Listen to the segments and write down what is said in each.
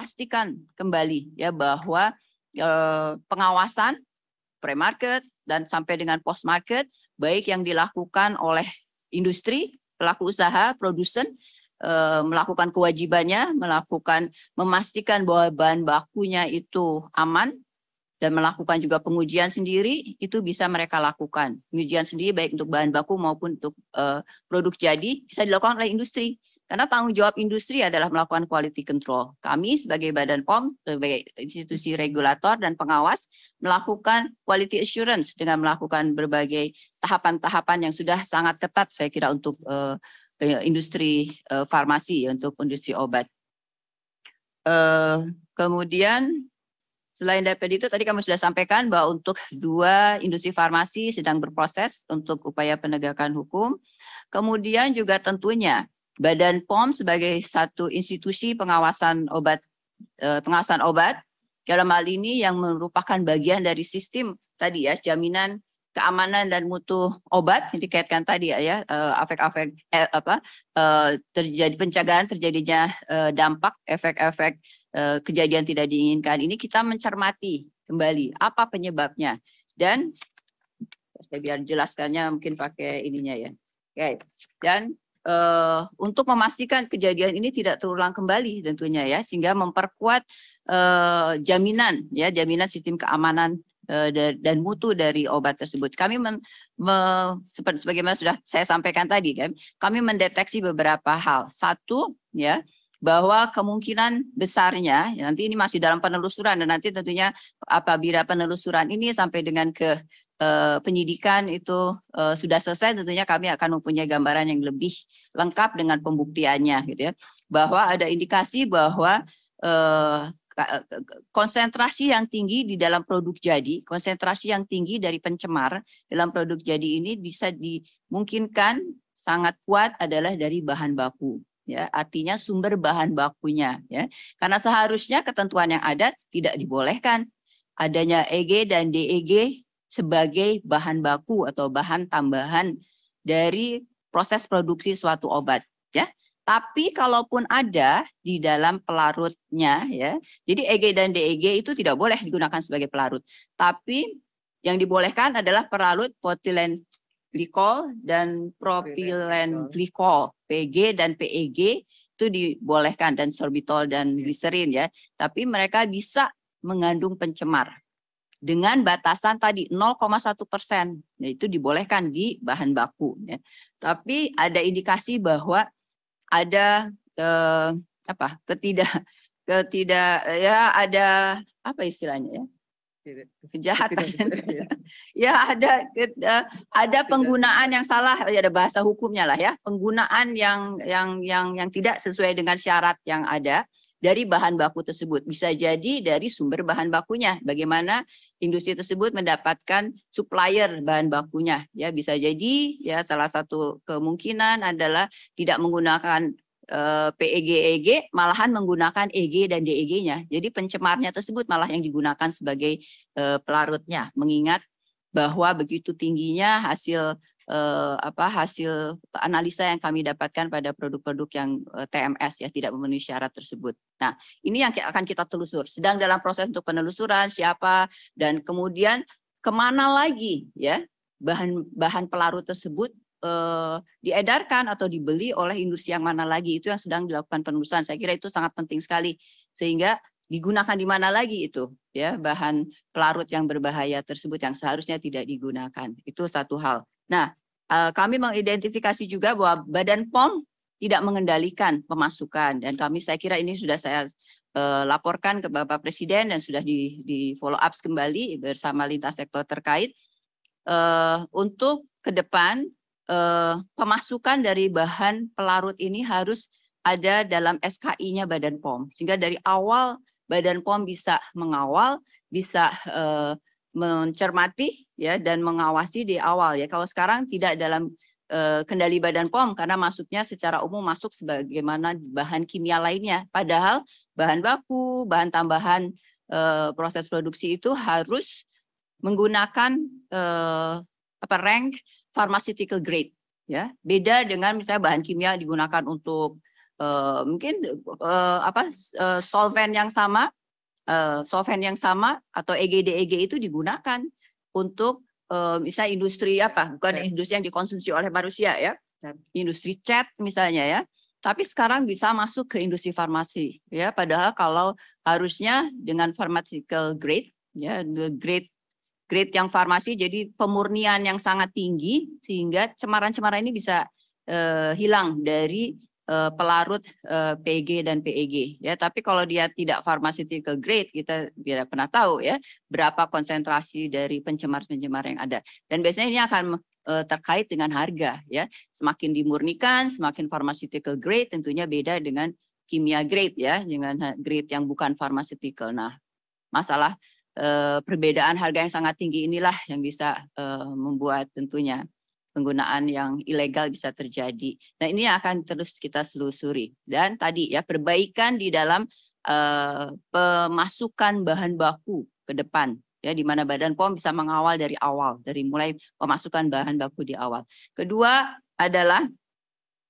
pastikan kembali ya bahwa eh, pengawasan pre-market dan sampai dengan post-market baik yang dilakukan oleh industri, pelaku usaha, produsen eh, melakukan kewajibannya, melakukan memastikan bahwa bahan bakunya itu aman dan melakukan juga pengujian sendiri itu bisa mereka lakukan. Pengujian sendiri baik untuk bahan baku maupun untuk uh, produk jadi bisa dilakukan oleh industri. Karena tanggung jawab industri adalah melakukan quality control. Kami sebagai Badan POM, sebagai institusi regulator dan pengawas, melakukan quality assurance dengan melakukan berbagai tahapan-tahapan yang sudah sangat ketat saya kira untuk uh, industri uh, farmasi, untuk industri obat. Uh, kemudian Selain dari itu tadi kami sudah sampaikan bahwa untuk dua industri farmasi sedang berproses untuk upaya penegakan hukum. Kemudian juga tentunya Badan POM sebagai satu institusi pengawasan obat eh, pengawasan obat dalam hal ini yang merupakan bagian dari sistem tadi ya jaminan keamanan dan mutu obat yang dikaitkan tadi ya ya efek-efek eh, apa eh, terjadi pencegahan terjadinya dampak efek-efek Eh, kejadian tidak diinginkan ini kita mencermati kembali apa penyebabnya dan saya biar jelaskannya mungkin pakai ininya ya. Oke. Dan uh, untuk memastikan kejadian ini tidak terulang kembali tentunya ya sehingga memperkuat uh, jaminan ya jaminan sistem keamanan uh, dan mutu dari obat tersebut. Kami men, me, seperti sebagaimana sudah saya sampaikan tadi kan, kami mendeteksi beberapa hal. Satu ya bahwa kemungkinan besarnya ya nanti ini masih dalam penelusuran dan nanti tentunya apabila penelusuran ini sampai dengan ke uh, penyidikan itu uh, sudah selesai tentunya kami akan mempunyai gambaran yang lebih lengkap dengan pembuktiannya gitu ya. Bahwa ada indikasi bahwa uh, konsentrasi yang tinggi di dalam produk jadi, konsentrasi yang tinggi dari pencemar dalam produk jadi ini bisa dimungkinkan sangat kuat adalah dari bahan baku ya. Artinya sumber bahan bakunya ya. Karena seharusnya ketentuan yang ada tidak dibolehkan. Adanya EG dan DEG sebagai bahan baku atau bahan tambahan dari proses produksi suatu obat ya. Tapi kalaupun ada di dalam pelarutnya ya. Jadi EG dan DEG itu tidak boleh digunakan sebagai pelarut. Tapi yang dibolehkan adalah pelarut potilen glikol dan propilen glikol, PG dan PEG itu dibolehkan dan sorbitol dan iya. gliserin ya. Tapi mereka bisa mengandung pencemar dengan batasan tadi 0,1 persen. Nah, itu dibolehkan di bahan baku. Ya. Tapi ada indikasi bahwa ada eh, apa ketidak ketidak ya ada apa istilahnya ya kejahatan. Ya ada ada penggunaan yang salah, ya ada bahasa hukumnya lah ya, penggunaan yang yang yang yang tidak sesuai dengan syarat yang ada dari bahan baku tersebut. Bisa jadi dari sumber bahan bakunya. Bagaimana industri tersebut mendapatkan supplier bahan bakunya. Ya bisa jadi ya salah satu kemungkinan adalah tidak menggunakan Eh, PEG-EG malahan menggunakan EG dan DEG-nya. Jadi pencemarnya tersebut malah yang digunakan sebagai eh, pelarutnya, mengingat bahwa begitu tingginya hasil eh, apa hasil analisa yang kami dapatkan pada produk-produk yang TMS ya tidak memenuhi syarat tersebut. Nah, ini yang akan kita telusur. Sedang dalam proses untuk penelusuran siapa dan kemudian ke mana lagi ya bahan bahan pelarut tersebut eh, diedarkan atau dibeli oleh industri yang mana lagi itu yang sedang dilakukan penelusuran. Saya kira itu sangat penting sekali sehingga digunakan di mana lagi itu ya bahan pelarut yang berbahaya tersebut yang seharusnya tidak digunakan. Itu satu hal. Nah, eh, kami mengidentifikasi juga bahwa Badan POM tidak mengendalikan pemasukan dan kami saya kira ini sudah saya eh, laporkan ke Bapak Presiden dan sudah di, di follow up kembali bersama lintas sektor terkait eh, untuk ke depan pemasukan dari bahan pelarut ini harus ada dalam SKI-nya Badan POM. Sehingga dari awal Badan POM bisa mengawal, bisa eh, mencermati ya dan mengawasi di awal ya. Kalau sekarang tidak dalam eh, kendali Badan POM karena masuknya secara umum masuk sebagaimana bahan kimia lainnya. Padahal bahan baku, bahan tambahan eh, proses produksi itu harus menggunakan eh, apa rank pharmaceutical grade ya beda dengan misalnya bahan kimia digunakan untuk mungkin apa solvent yang sama, uh, solvent yang sama atau EGD-EG itu digunakan untuk uh, misalnya industri apa? Bukan industri yang dikonsumsi oleh manusia ya, industri cat misalnya ya. Tapi sekarang bisa masuk ke industri farmasi ya. Padahal kalau harusnya dengan pharmaceutical grade ya, the grade grade yang farmasi jadi pemurnian yang sangat tinggi sehingga cemaran-cemaran ini bisa uh, hilang dari uh, pelarut uh, PG dan PEG ya tapi kalau dia tidak pharmaceutical grade kita tidak pernah tahu ya berapa konsentrasi dari pencemar-pencemar yang ada. Dan biasanya ini akan uh, terkait dengan harga ya. Semakin dimurnikan semakin pharmaceutical grade tentunya beda dengan kimia grade ya dengan grade yang bukan pharmaceutical. Nah masalah perbedaan harga yang sangat tinggi inilah yang bisa membuat tentunya penggunaan yang ilegal bisa terjadi. Nah ini akan terus kita selusuri. Dan tadi ya perbaikan di dalam uh, pemasukan bahan baku ke depan ya di mana Badan POM bisa mengawal dari awal dari mulai pemasukan bahan baku di awal. Kedua adalah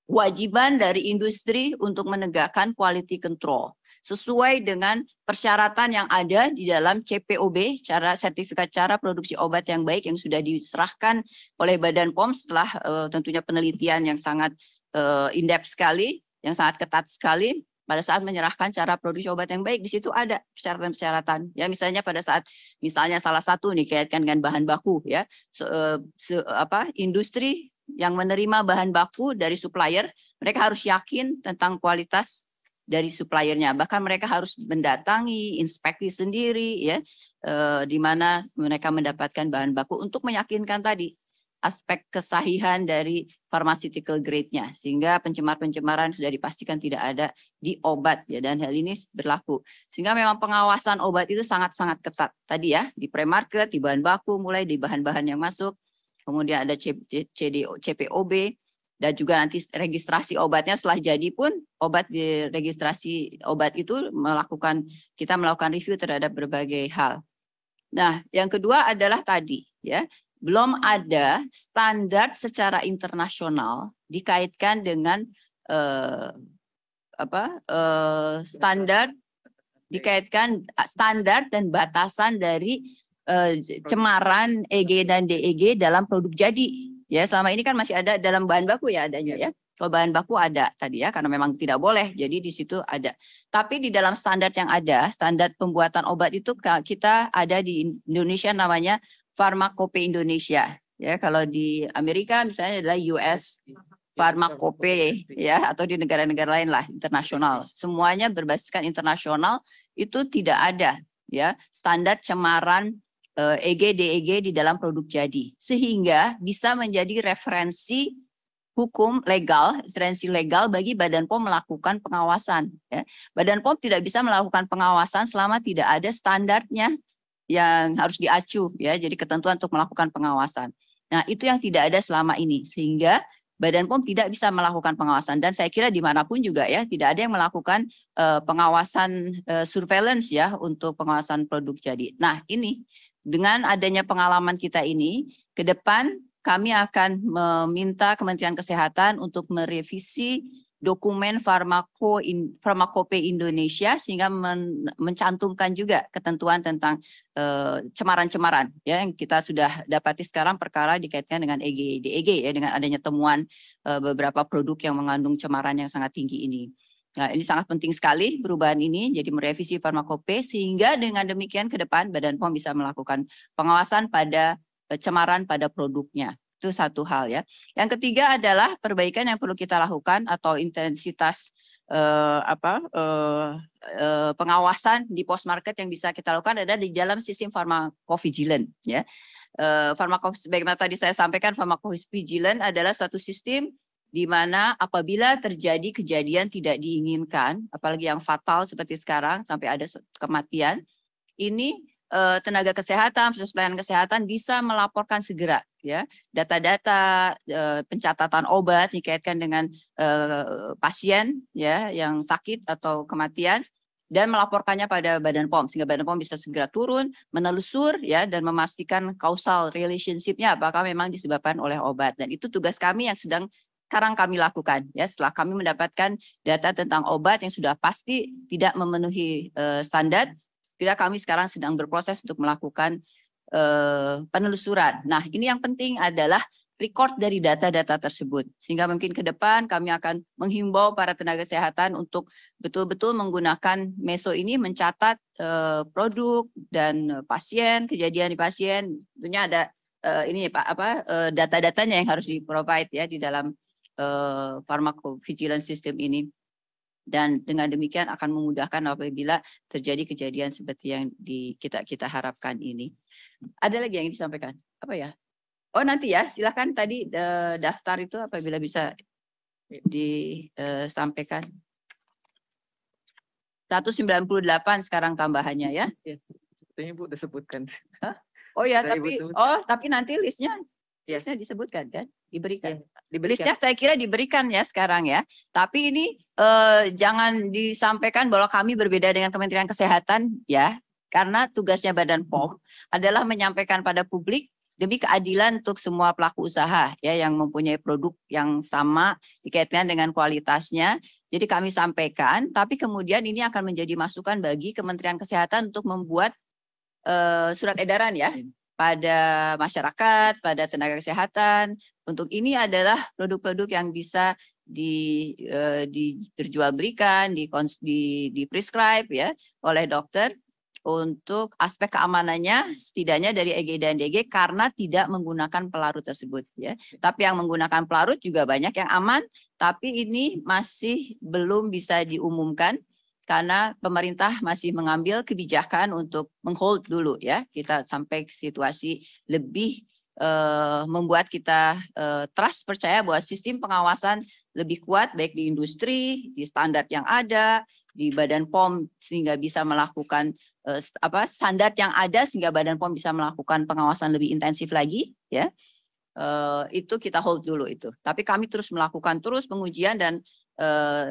kewajiban dari industri untuk menegakkan quality control sesuai dengan persyaratan yang ada di dalam CPOB, cara sertifikat cara produksi obat yang baik yang sudah diserahkan oleh Badan POM setelah uh, tentunya penelitian yang sangat uh, in-depth sekali, yang sangat ketat sekali. Pada saat menyerahkan cara produksi obat yang baik di situ ada persyaratan-persyaratan. Ya misalnya pada saat misalnya salah satu nih kaitkan dengan bahan baku ya. Se, eh, se, apa industri yang menerima bahan baku dari supplier mereka harus yakin tentang kualitas dari suppliernya. Bahkan mereka harus mendatangi, inspeksi sendiri, ya, eh, di mana mereka mendapatkan bahan baku untuk meyakinkan tadi aspek kesahihan dari pharmaceutical grade-nya. Sehingga pencemar-pencemaran sudah dipastikan tidak ada di obat ya dan hal ini berlaku. Sehingga memang pengawasan obat itu sangat-sangat ketat. Tadi ya di pre-market di bahan baku mulai di bahan-bahan yang masuk. Kemudian ada CDO CPOB dan juga nanti registrasi obatnya setelah jadi pun obat di registrasi obat itu melakukan kita melakukan review terhadap berbagai hal. Nah, yang kedua adalah tadi ya, belum ada standar secara internasional dikaitkan dengan eh, apa eh, standar dikaitkan standar dan batasan dari eh, cemaran EG dan DEG dalam produk jadi Ya, selama ini kan masih ada dalam bahan baku ya adanya iya. ya. Kalau bahan baku ada tadi ya, karena memang tidak boleh. Jadi di situ ada. Tapi di dalam standar yang ada, standar pembuatan obat itu kita ada di Indonesia namanya Farmakope Indonesia. Ya, kalau di Amerika misalnya adalah US Farmakope ya atau di negara-negara lain lah internasional. Semuanya berbasiskan internasional itu tidak ada ya standar cemaran EG eh, DEG di dalam produk jadi sehingga bisa menjadi referensi hukum legal, referensi legal bagi Badan POM melakukan pengawasan. Ya. Badan POM tidak bisa melakukan pengawasan selama tidak ada standarnya yang harus diacu, ya. Jadi ketentuan untuk melakukan pengawasan. Nah itu yang tidak ada selama ini, sehingga Badan POM tidak bisa melakukan pengawasan dan saya kira di mana pun juga ya tidak ada yang melakukan uh, pengawasan uh, surveillance ya untuk pengawasan produk jadi. Nah ini dengan adanya pengalaman kita ini, ke depan kami akan meminta Kementerian Kesehatan untuk merevisi dokumen farmako in, farmakope Indonesia sehingga men, mencantumkan juga ketentuan tentang eh, cemaran-cemaran uh, ya yang kita sudah dapati sekarang perkara dikaitkan dengan EG DEG ya dengan adanya temuan uh, beberapa produk yang mengandung cemaran yang sangat tinggi ini. Nah, ini sangat penting sekali perubahan ini, jadi merevisi farmakope sehingga dengan demikian ke depan Badan POM bisa melakukan pengawasan pada cemaran pada produknya. Itu satu hal ya. Yang ketiga adalah perbaikan yang perlu kita lakukan atau intensitas eh, apa eh, eh, pengawasan di post market yang bisa kita lakukan ada di dalam sistem farmakovigilan ya. Eh, farmakovigilan, bagaimana tadi saya sampaikan farmakovigilan adalah satu sistem di mana apabila terjadi kejadian tidak diinginkan, apalagi yang fatal seperti sekarang sampai ada kematian, ini eh, tenaga kesehatan, proses pelayanan kesehatan bisa melaporkan segera ya. Data-data eh, pencatatan obat dikaitkan dengan eh, pasien ya yang sakit atau kematian dan melaporkannya pada Badan POM sehingga Badan POM bisa segera turun, menelusur ya dan memastikan causal relationship-nya apakah memang disebabkan oleh obat. Dan itu tugas kami yang sedang sekarang kami lakukan ya. Setelah kami mendapatkan data tentang obat yang sudah pasti tidak memenuhi uh, standar tidak kami sekarang sedang berproses untuk melakukan uh, penelusuran. Nah, ini yang penting adalah record dari data-data tersebut. Sehingga mungkin ke depan kami akan menghimbau para tenaga kesehatan untuk betul-betul menggunakan meso ini mencatat uh, produk dan pasien kejadian di pasien. Tentunya ada uh, ini Pak apa uh, data-datanya yang harus di provide ya di dalam uh, pharmacovigilance system ini dan dengan demikian akan memudahkan apabila terjadi kejadian seperti yang di kita kita harapkan ini. Ada lagi yang disampaikan? Apa ya? Oh nanti ya, silahkan tadi uh, daftar itu apabila bisa disampaikan. Uh, 198 sekarang tambahannya ya. Iya, Bu udah sebutkan. Hah? Oh ya, tapi oh tapi nanti listnya ya. listnya disebutkan kan, diberikan. Ya, diberikan. Listnya saya kira diberikan ya sekarang ya. Tapi ini eh, jangan disampaikan bahwa kami berbeda dengan Kementerian Kesehatan ya, karena tugasnya Badan POM adalah menyampaikan pada publik demi keadilan untuk semua pelaku usaha ya yang mempunyai produk yang sama dikaitkan dengan kualitasnya. Jadi kami sampaikan, tapi kemudian ini akan menjadi masukan bagi Kementerian Kesehatan untuk membuat uh, surat edaran ya iya. Pada masyarakat, pada tenaga kesehatan. Untuk ini adalah produk-produk yang bisa di, uh, diperjualbelikan, di, di, di prescribe ya oleh dokter untuk aspek keamanannya setidaknya dari EG dan DG karena tidak menggunakan pelarut tersebut ya. Tapi yang menggunakan pelarut juga banyak yang aman, tapi ini masih belum bisa diumumkan karena pemerintah masih mengambil kebijakan untuk menghold dulu ya. Kita sampai situasi lebih uh, membuat kita uh, trust percaya bahwa sistem pengawasan lebih kuat baik di industri di standar yang ada di Badan POM sehingga bisa melakukan uh, apa standar yang ada sehingga Badan POM bisa melakukan pengawasan lebih intensif lagi ya. Uh, itu kita hold dulu itu. Tapi kami terus melakukan terus pengujian dan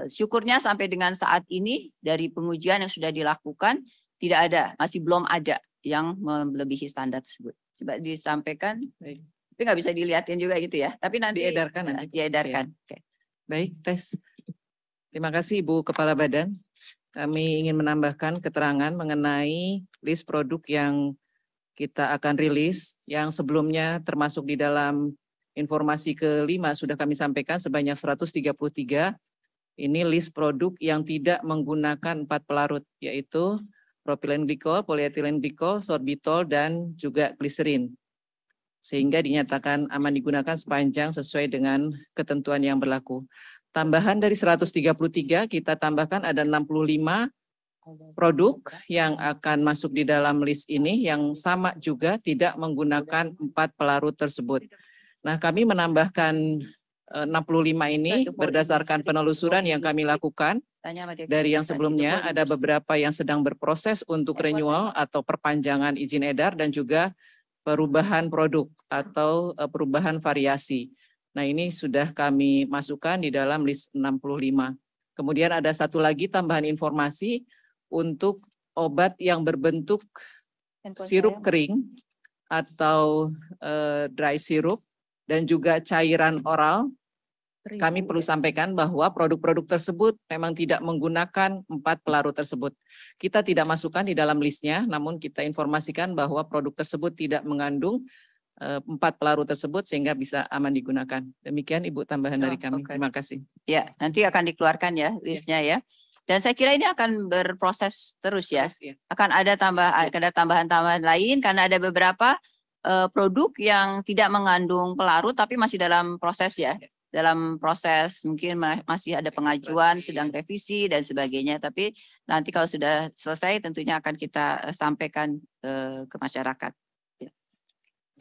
syukurnya sampai dengan saat ini dari pengujian yang sudah dilakukan tidak ada, masih belum ada yang melebihi standar tersebut. Coba disampaikan. Baik. Tapi nggak bisa dilihatin juga gitu ya. Tapi nanti diedarkan nanti. Diedarkan. Ya. Oke. Baik, tes. Terima kasih Ibu Kepala Badan. Kami ingin menambahkan keterangan mengenai list produk yang kita akan rilis yang sebelumnya termasuk di dalam informasi kelima sudah kami sampaikan sebanyak 133 ini list produk yang tidak menggunakan empat pelarut, yaitu propilen glikol, polietilen glikol, sorbitol, dan juga gliserin. Sehingga dinyatakan aman digunakan sepanjang sesuai dengan ketentuan yang berlaku. Tambahan dari 133, kita tambahkan ada 65 produk yang akan masuk di dalam list ini yang sama juga tidak menggunakan empat pelarut tersebut. Nah, kami menambahkan 65 eh, ini berdasarkan penelusuran yang kami lakukan. Dari yang sebelumnya ada beberapa yang sedang berproses untuk renewal atau perpanjangan izin edar dan juga perubahan produk atau eh, perubahan variasi. Nah, ini sudah kami masukkan di dalam list 65. Kemudian ada satu lagi tambahan informasi untuk obat yang berbentuk sirup kering atau uh, dry syrup dan juga cairan oral kami perlu sampaikan bahwa produk-produk tersebut memang tidak menggunakan empat pelarut tersebut. Kita tidak masukkan di dalam listnya, namun kita informasikan bahwa produk tersebut tidak mengandung eh, empat pelarut tersebut sehingga bisa aman digunakan. Demikian Ibu tambahan oh, dari kami. Okay. Terima kasih. Ya, nanti akan dikeluarkan ya, ya. listnya ya. Dan saya kira ini akan berproses terus ya. Ya. Akan ada tambah ada tambahan-tambahan lain karena ada beberapa uh, produk yang tidak mengandung pelarut tapi masih dalam proses ya. ya dalam proses mungkin masih ada pengajuan sedang revisi dan sebagainya tapi nanti kalau sudah selesai tentunya akan kita eh, sampaikan uh, ke masyarakat. Ya.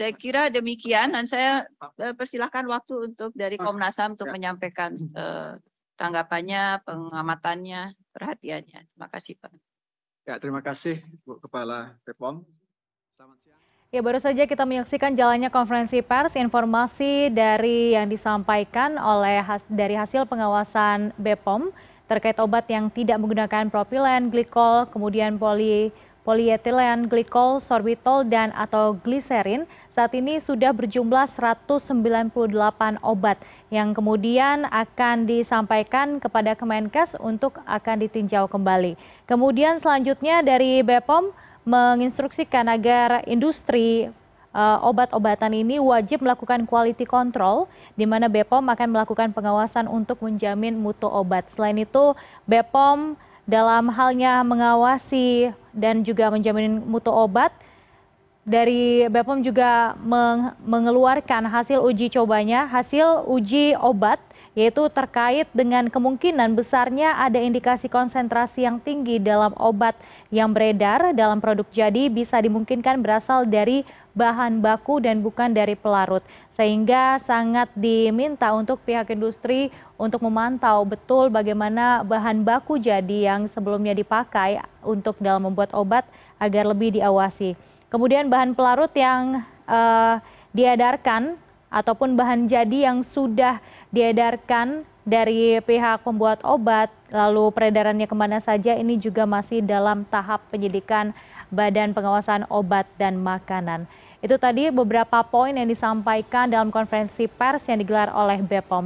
Saya kira demikian dan saya uh, persilahkan waktu untuk dari Komnas HAM untuk ya. menyampaikan uh, tanggapannya, pengamatannya, perhatiannya. Terima kasih Pak. Ya, terima kasih Bu Kepala BPOM. Selamat siang. Ya baru saja kita menyaksikan jalannya konferensi pers informasi dari yang disampaikan oleh dari hasil pengawasan BPOM terkait obat yang tidak menggunakan propilen, glikol, kemudian poli polietilen glikol, sorbitol, dan atau gliserin saat ini sudah berjumlah 198 obat yang kemudian akan disampaikan kepada Kemenkes untuk akan ditinjau kembali. Kemudian selanjutnya dari BPOM menginstruksikan agar industri uh, obat-obatan ini wajib melakukan quality control di mana BPOM akan melakukan pengawasan untuk menjamin mutu obat. Selain itu, BPOM dalam halnya mengawasi dan juga menjamin mutu obat. Dari BPOM juga mengeluarkan hasil uji cobanya, hasil uji obat yaitu terkait dengan kemungkinan besarnya ada indikasi konsentrasi yang tinggi dalam obat yang beredar dalam produk jadi bisa dimungkinkan berasal dari bahan baku dan bukan dari pelarut. Sehingga sangat diminta untuk pihak industri untuk memantau betul bagaimana bahan baku jadi yang sebelumnya dipakai untuk dalam membuat obat agar lebih diawasi. Kemudian bahan pelarut yang uh, diedarkan ataupun bahan jadi yang sudah diedarkan dari pihak pembuat obat, lalu peredarannya ke mana saja ini juga masih dalam tahap penyidikan Badan Pengawasan Obat dan Makanan. Itu tadi beberapa poin yang disampaikan dalam konferensi pers yang digelar oleh BPOM.